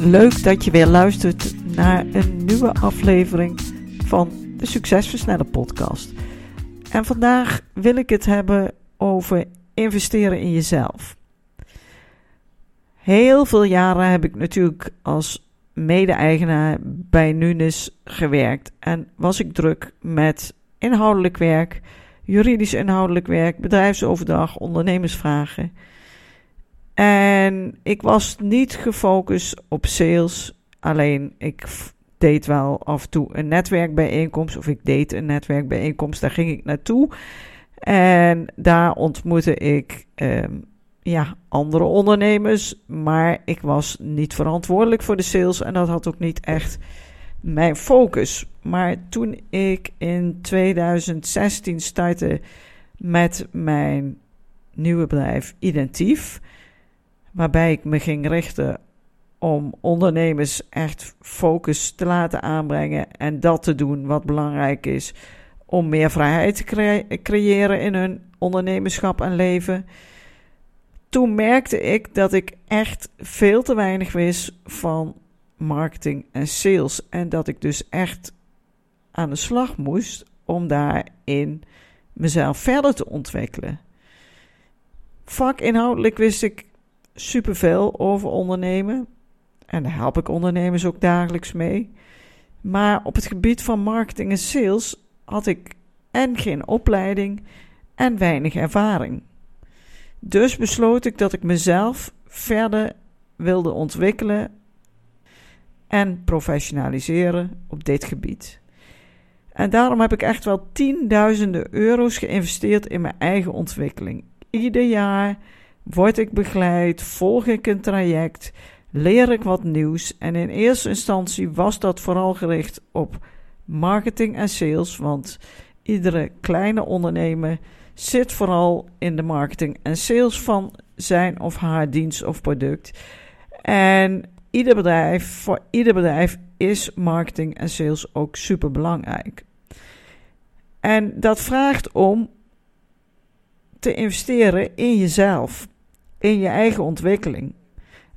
Leuk dat je weer luistert naar een nieuwe aflevering van de Succesversneller podcast. En vandaag wil ik het hebben over investeren in jezelf. Heel veel jaren heb ik natuurlijk als mede-eigenaar bij Nunes gewerkt en was ik druk met inhoudelijk werk, juridisch inhoudelijk werk, bedrijfsoverdracht, ondernemersvragen. En ik was niet gefocust op sales. Alleen ik deed wel af en toe een netwerkbijeenkomst. Of ik deed een netwerkbijeenkomst. Daar ging ik naartoe. En daar ontmoette ik um, ja, andere ondernemers. Maar ik was niet verantwoordelijk voor de sales. En dat had ook niet echt mijn focus. Maar toen ik in 2016 startte met mijn nieuwe bedrijf Identief waarbij ik me ging richten om ondernemers echt focus te laten aanbrengen en dat te doen wat belangrijk is om meer vrijheid te creëren in hun ondernemerschap en leven. Toen merkte ik dat ik echt veel te weinig wist van marketing en sales en dat ik dus echt aan de slag moest om daarin mezelf verder te ontwikkelen. Vakinhoudelijk wist ik superveel over ondernemen. En daar help ik ondernemers ook dagelijks mee. Maar op het gebied van marketing en sales had ik en geen opleiding en weinig ervaring. Dus besloot ik dat ik mezelf verder wilde ontwikkelen en professionaliseren op dit gebied. En daarom heb ik echt wel tienduizenden euro's geïnvesteerd in mijn eigen ontwikkeling. Ieder jaar Word ik begeleid? Volg ik een traject? Leer ik wat nieuws? En in eerste instantie was dat vooral gericht op marketing en sales, want iedere kleine ondernemer zit vooral in de marketing en sales van zijn of haar dienst of product. En ieder bedrijf, voor ieder bedrijf is marketing en sales ook super belangrijk. En dat vraagt om te investeren in jezelf in je eigen ontwikkeling.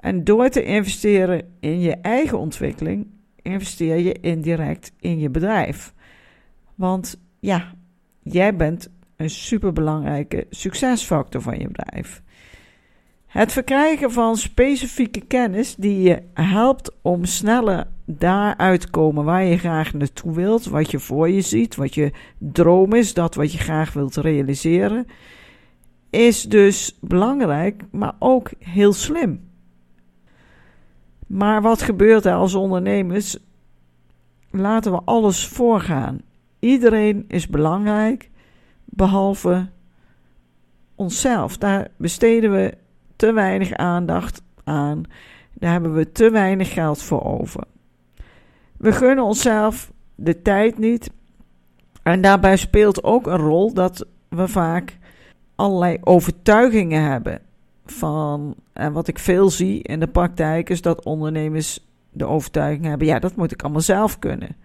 En door te investeren in je eigen ontwikkeling, investeer je indirect in je bedrijf. Want ja, jij bent een superbelangrijke succesfactor van je bedrijf. Het verkrijgen van specifieke kennis die je helpt om sneller daaruit te komen waar je graag naartoe wilt, wat je voor je ziet, wat je droom is, dat wat je graag wilt realiseren is dus belangrijk, maar ook heel slim. Maar wat gebeurt er als ondernemers? Laten we alles voorgaan. Iedereen is belangrijk, behalve onszelf. Daar besteden we te weinig aandacht aan. Daar hebben we te weinig geld voor over. We gunnen onszelf de tijd niet. En daarbij speelt ook een rol dat we vaak allerlei overtuigingen hebben. Van, en wat ik veel zie in de praktijk is dat ondernemers de overtuiging hebben: ja, dat moet ik allemaal zelf kunnen.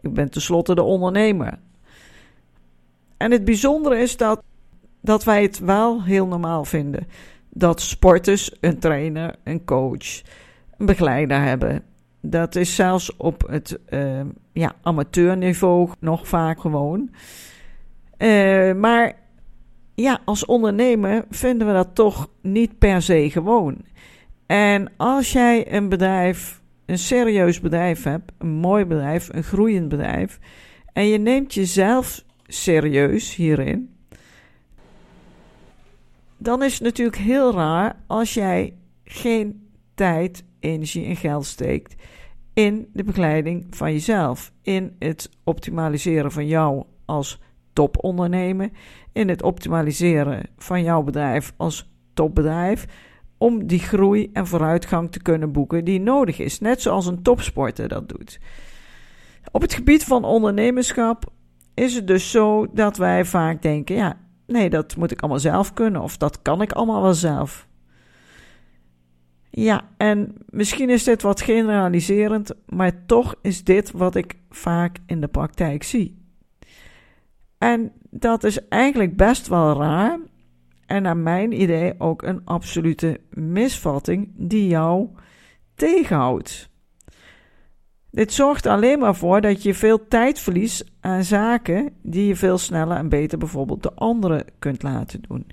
Ik ben tenslotte de ondernemer. En het bijzondere is dat, dat wij het wel heel normaal vinden dat sporters een trainer, een coach, een begeleider hebben. Dat is zelfs op het uh, ja, amateurniveau nog vaak gewoon. Uh, maar ja, als ondernemer vinden we dat toch niet per se gewoon. En als jij een bedrijf, een serieus bedrijf hebt, een mooi bedrijf, een groeiend bedrijf, en je neemt jezelf serieus hierin, dan is het natuurlijk heel raar als jij geen tijd, energie en geld steekt in de begeleiding van jezelf, in het optimaliseren van jou als topondernemer, in het optimaliseren van jouw bedrijf als topbedrijf, om die groei en vooruitgang te kunnen boeken die nodig is. Net zoals een topsporter dat doet. Op het gebied van ondernemerschap is het dus zo dat wij vaak denken: ja, nee, dat moet ik allemaal zelf kunnen of dat kan ik allemaal wel zelf. Ja, en misschien is dit wat generaliserend, maar toch is dit wat ik vaak in de praktijk zie. En dat is eigenlijk best wel raar en naar mijn idee ook een absolute misvatting die jou tegenhoudt. Dit zorgt alleen maar voor dat je veel tijd verliest aan zaken die je veel sneller en beter bijvoorbeeld de anderen kunt laten doen.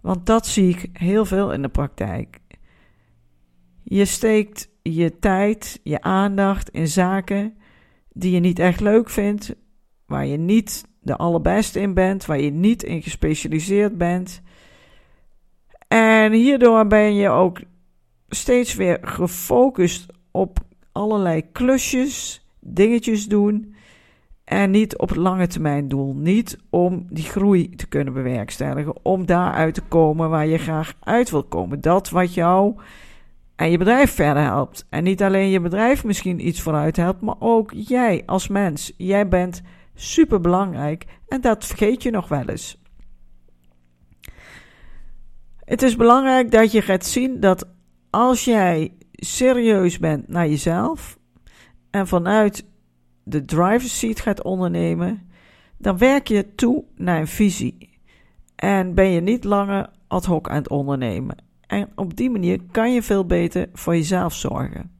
Want dat zie ik heel veel in de praktijk. Je steekt je tijd, je aandacht in zaken die je niet echt leuk vindt, waar je niet de allerbeste in bent, waar je niet in gespecialiseerd bent. En hierdoor ben je ook steeds weer gefocust op allerlei klusjes, dingetjes doen. En niet op het lange termijn doel. Niet om die groei te kunnen bewerkstelligen. Om daaruit te komen waar je graag uit wil komen. Dat wat jou en je bedrijf verder helpt. En niet alleen je bedrijf misschien iets vooruit helpt, maar ook jij als mens. Jij bent super belangrijk en dat vergeet je nog wel eens. Het is belangrijk dat je gaat zien dat als jij serieus bent naar jezelf en vanuit de driver's seat gaat ondernemen, dan werk je toe naar een visie. En ben je niet langer ad hoc aan het ondernemen. En op die manier kan je veel beter voor jezelf zorgen.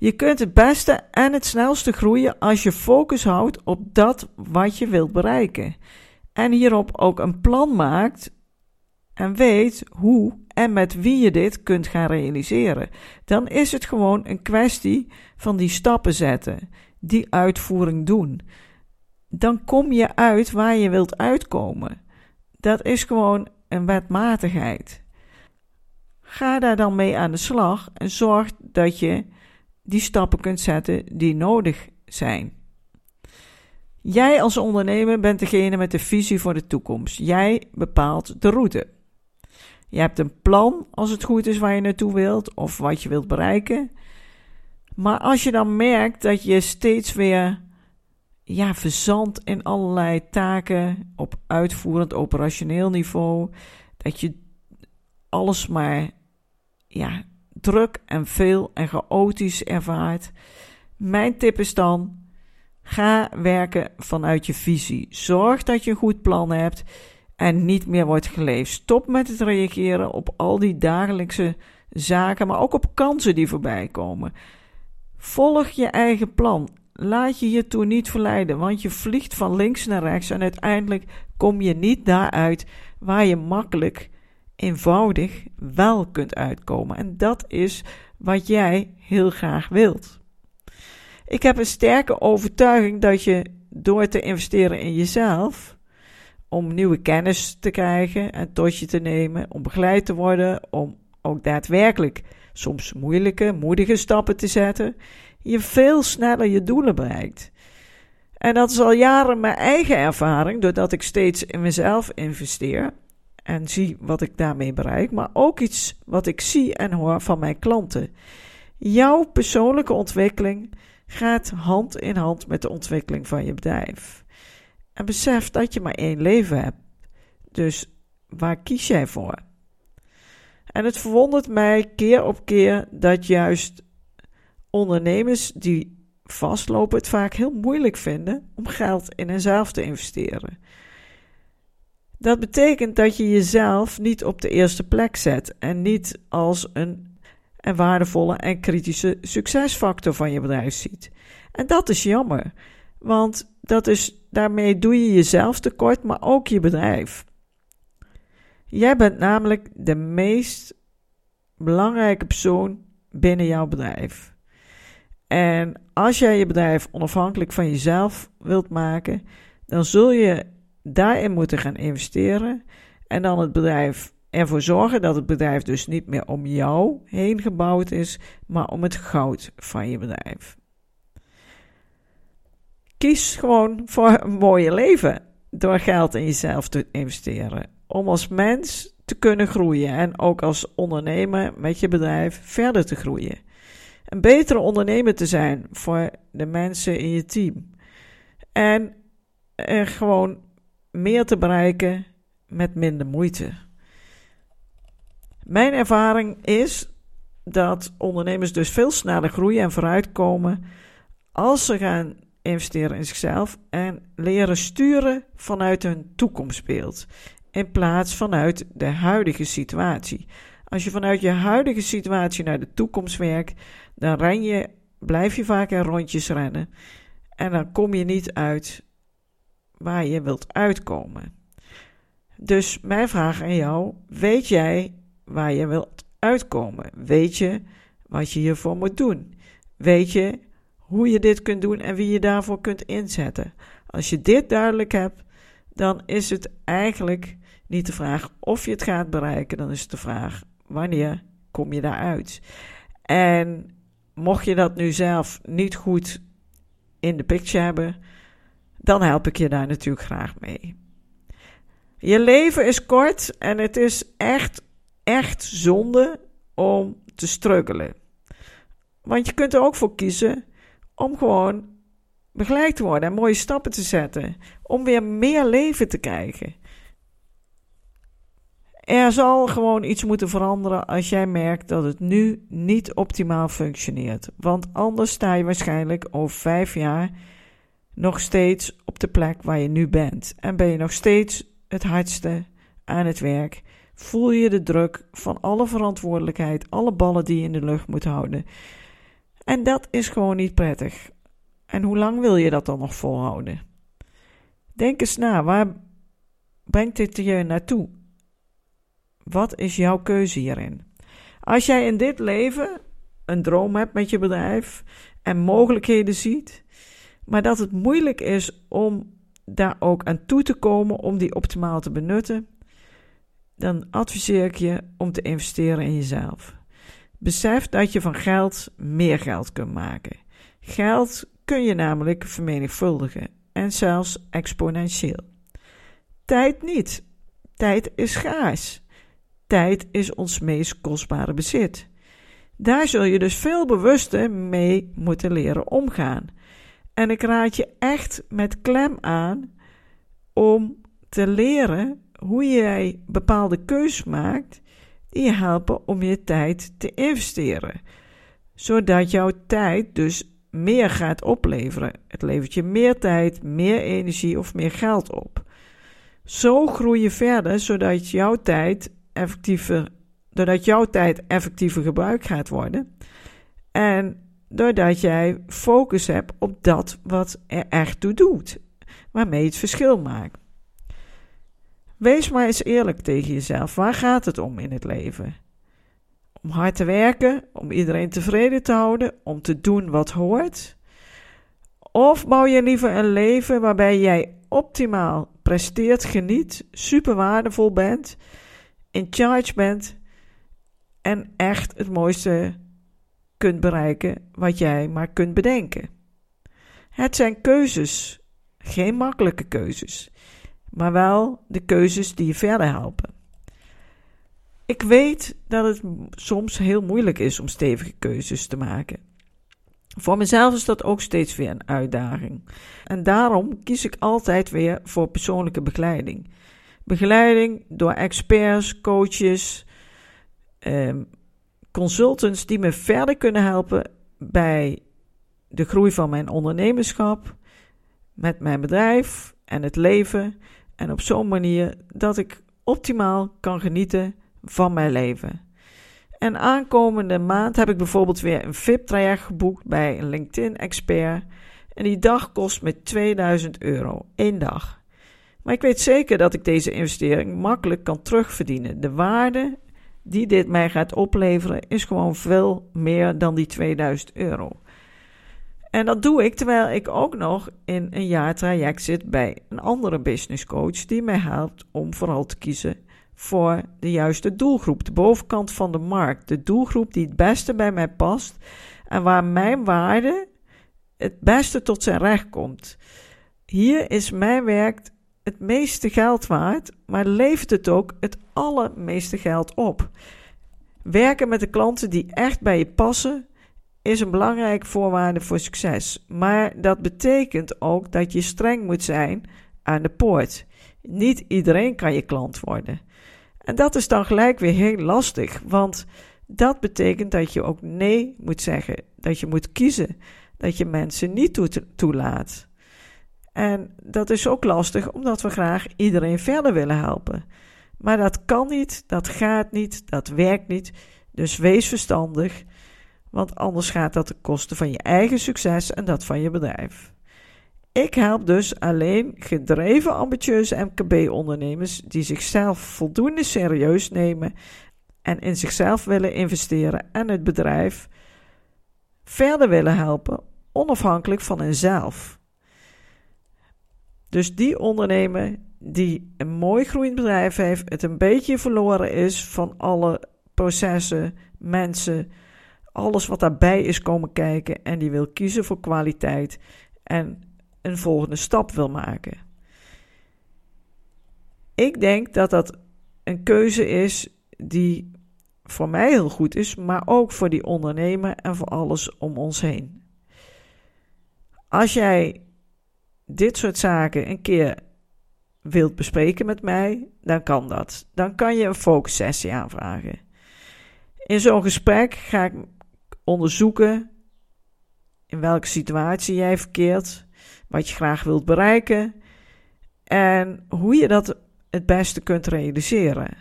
Je kunt het beste en het snelste groeien als je focus houdt op dat wat je wilt bereiken. En hierop ook een plan maakt en weet hoe en met wie je dit kunt gaan realiseren. Dan is het gewoon een kwestie van die stappen zetten, die uitvoering doen. Dan kom je uit waar je wilt uitkomen. Dat is gewoon een wetmatigheid. Ga daar dan mee aan de slag en zorg dat je die stappen kunt zetten die nodig zijn. Jij als ondernemer bent degene met de visie voor de toekomst. Jij bepaalt de route. Je hebt een plan als het goed is waar je naartoe wilt of wat je wilt bereiken. Maar als je dan merkt dat je steeds weer ja, verzandt in allerlei taken op uitvoerend operationeel niveau, dat je alles maar ja, druk en veel en chaotisch ervaart. Mijn tip is dan: ga werken vanuit je visie. Zorg dat je een goed plan hebt en niet meer wordt geleefd. Stop met het reageren op al die dagelijkse zaken, maar ook op kansen die voorbij komen. Volg je eigen plan. Laat je hiertoe niet verleiden, want je vliegt van links naar rechts en uiteindelijk kom je niet daaruit waar je makkelijk, eenvoudig wel kunt uitkomen. En dat is wat jij heel graag wilt. Ik heb een sterke overtuiging dat je door te investeren in jezelf, om nieuwe kennis te krijgen en tot je te nemen, om begeleid te worden, om ook daadwerkelijk soms moeilijke, moedige stappen te zetten, je veel sneller je doelen bereikt. En dat is al jaren mijn eigen ervaring, doordat ik steeds in mezelf investeer en zie wat ik daarmee bereik, maar ook iets wat ik zie en hoor van mijn klanten. Jouw persoonlijke ontwikkeling gaat hand in hand met de ontwikkeling van je bedrijf. En besef dat je maar één leven hebt. Dus waar kies jij voor? En het verwondert mij keer op keer dat juist ondernemers die vastlopen het vaak heel moeilijk vinden om geld in henzelf te investeren. Dat betekent dat je jezelf niet op de eerste plek zet en niet als een, een waardevolle en kritische succesfactor van je bedrijf ziet. En dat is jammer, want dat is, daarmee doe je jezelf tekort, maar ook je bedrijf. Jij bent namelijk de meest belangrijke persoon binnen jouw bedrijf. En als jij je bedrijf onafhankelijk van jezelf wilt maken, dan zul je daarin moeten gaan investeren en dan het bedrijf ervoor zorgen dat het bedrijf dus niet meer om jou heen gebouwd is, maar om het goud van je bedrijf. Kies gewoon voor een mooie leven door geld in jezelf te investeren. om als mens te kunnen groeien en ook als ondernemer met je bedrijf verder te groeien. Een betere ondernemer te zijn voor de mensen in je team. En gewoon meer te bereiken met minder moeite. Mijn ervaring is dat ondernemers dus veel sneller groeien en vooruitkomen als ze gaan investeren in zichzelf en leren sturen vanuit hun toekomstbeeld in plaats vanuit de huidige situatie. Als je vanuit je huidige situatie naar de toekomst werkt, dan ren je, blijf je vaak in rondjes rennen en dan kom je niet uit waar je wilt uitkomen. Dus mijn vraag aan jou: weet jij waar je wilt uitkomen? Weet je wat je hiervoor moet doen? Weet je hoe je dit kunt doen en wie je daarvoor kunt inzetten? Als je dit duidelijk hebt, dan is het eigenlijk niet de vraag of je het gaat bereiken, dan is het de vraag wanneer kom je daaruit. En mocht je dat nu zelf niet goed in de picture hebben, dan help ik je daar natuurlijk graag mee. Je leven is kort en het is echt, echt zonde om te struggelen. Want je kunt er ook voor kiezen om gewoon begeleid te worden en mooie stappen te zetten. Om weer meer leven te krijgen. Er zal gewoon iets moeten veranderen als jij merkt dat het nu niet optimaal functioneert. Want anders sta je waarschijnlijk over vijf jaar nog steeds op de plek waar je nu bent. En ben je nog steeds het hardste aan het werk. Voel je de druk van alle verantwoordelijkheid, alle ballen die je in de lucht moet houden. En dat is gewoon niet prettig. En hoe lang wil je dat dan nog volhouden? Denk eens na, waar brengt dit je naartoe? Wat is jouw keuze hierin? Als jij in dit leven een droom hebt met je bedrijf en mogelijkheden ziet, maar dat het moeilijk is om daar ook aan toe te komen om die optimaal te benutten, dan adviseer ik je om te investeren in jezelf. Besef dat je van geld meer geld kunt maken. Geld kun je namelijk vermenigvuldigen en zelfs exponentieel. Tijd niet. Tijd is schaars. Tijd is ons meest kostbare bezit. Daar zul je dus veel bewuster mee moeten leren omgaan. En ik raad je echt met klem aan om te leren hoe jij bepaalde keuzes maakt die je helpen om je tijd te investeren. Zodat jouw tijd dus meer gaat opleveren. Het levert je meer tijd, meer energie of meer geld op. Zo groei je verder, zodat jouw tijd effectiever, doordat jouw tijd effectiever gebruikt gaat worden. En doordat jij focus hebt op dat wat er echt toe doet, waarmee je het verschil maakt. Wees maar eens eerlijk tegen jezelf. Waar gaat het om in het leven? Om hard te werken, om iedereen tevreden te houden, om te doen wat hoort? Of bouw je liever een leven waarbij jij optimaal presteert, geniet, super waardevol bent, in charge bent en echt het mooiste kunt bereiken wat jij maar kunt bedenken? Het zijn keuzes, geen makkelijke keuzes maar wel de keuzes die je verder helpen. Ik weet dat het soms heel moeilijk is om stevige keuzes te maken. Voor mezelf is dat ook steeds weer een uitdaging. En daarom kies ik altijd weer voor persoonlijke begeleiding. Begeleiding door experts, coaches, eh, consultants die me verder kunnen helpen bij de groei van mijn ondernemerschap, met mijn bedrijf en het leven en op zo'n manier dat ik optimaal kan genieten van mijn leven. En aankomende maand heb ik bijvoorbeeld weer een VIP-traject geboekt bij een LinkedIn-expert. En die dag kost me 2000 euro, één dag. Maar ik weet zeker dat ik deze investering makkelijk kan terugverdienen. De waarde die dit mij gaat opleveren is gewoon veel meer dan die 2000 euro. En dat doe ik terwijl ik ook nog in een jaar traject zit bij een andere business coach die mij helpt om vooral te kiezen voor de juiste doelgroep, de bovenkant van de markt, de doelgroep die het beste bij mij past en waar mijn waarde het beste tot zijn recht komt. Hier is mijn werk het meeste geld waard, maar levert het ook het allermeeste geld op. Werken met de klanten die echt bij je passen is een belangrijke voorwaarde voor succes. Maar dat betekent ook dat je streng moet zijn aan de poort. Niet iedereen kan je klant worden. En dat is dan gelijk weer heel lastig, want dat betekent dat je ook nee moet zeggen, dat je moet kiezen, dat je mensen niet toelaat. En dat is ook lastig omdat we graag iedereen verder willen helpen. Maar dat kan niet, dat gaat niet, dat werkt niet. Dus wees verstandig, want anders gaat dat ten koste van je eigen succes en dat van je bedrijf. Ik help dus alleen gedreven ambitieuze MKB-ondernemers die zichzelf voldoende serieus nemen en in zichzelf willen investeren en het bedrijf verder willen helpen, onafhankelijk van henzelf. Dus die ondernemer die een mooi groeiend bedrijf heeft, het een beetje verloren is van alle processen, mensen, alles wat daarbij is komen kijken en die wil kiezen voor kwaliteit en een volgende stap wil maken. Ik denk dat dat een keuze is die voor mij heel goed is, maar ook voor die ondernemer en voor alles om ons heen. Als jij dit soort zaken een keer wilt bespreken met mij, dan kan dat. Dan kan je een focussessie aanvragen. In zo'n gesprek ga ik onderzoeken in welke situatie jij verkeert, wat je graag wilt bereiken en hoe je dat het beste kunt realiseren.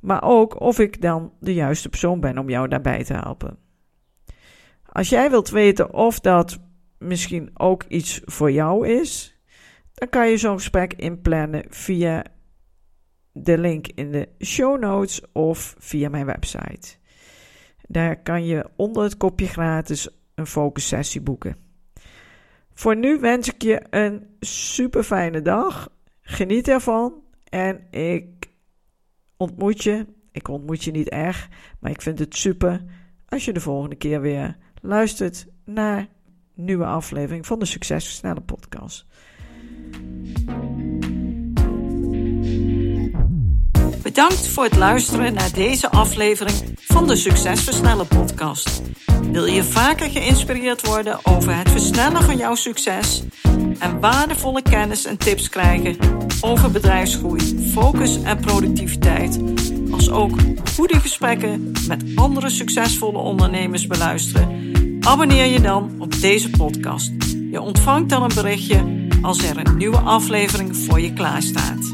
Maar ook of ik dan de juiste persoon ben om jou daarbij te helpen. Als jij wilt weten of dat misschien ook iets voor jou is, dan kan je zo'n gesprek inplannen via de link in de show notes of via mijn website. Daar kan je onder het kopje gratis een focus sessie boeken. Voor nu wens ik je een super fijne dag. Geniet ervan en ik ontmoet je. Ik ontmoet je niet erg, maar ik vind het super als je de volgende keer weer luistert naar nieuwe aflevering van de Succesversnellen podcast. Bedankt voor het luisteren naar deze aflevering van de Succesversnellen podcast. Wil je vaker geïnspireerd worden over het versnellen van jouw succes en waardevolle kennis en tips krijgen over bedrijfsgroei, focus en productiviteit, als ook goede gesprekken met andere succesvolle ondernemers beluisteren? Abonneer je dan op deze podcast. Je ontvangt dan een berichtje als er een nieuwe aflevering voor je klaarstaat.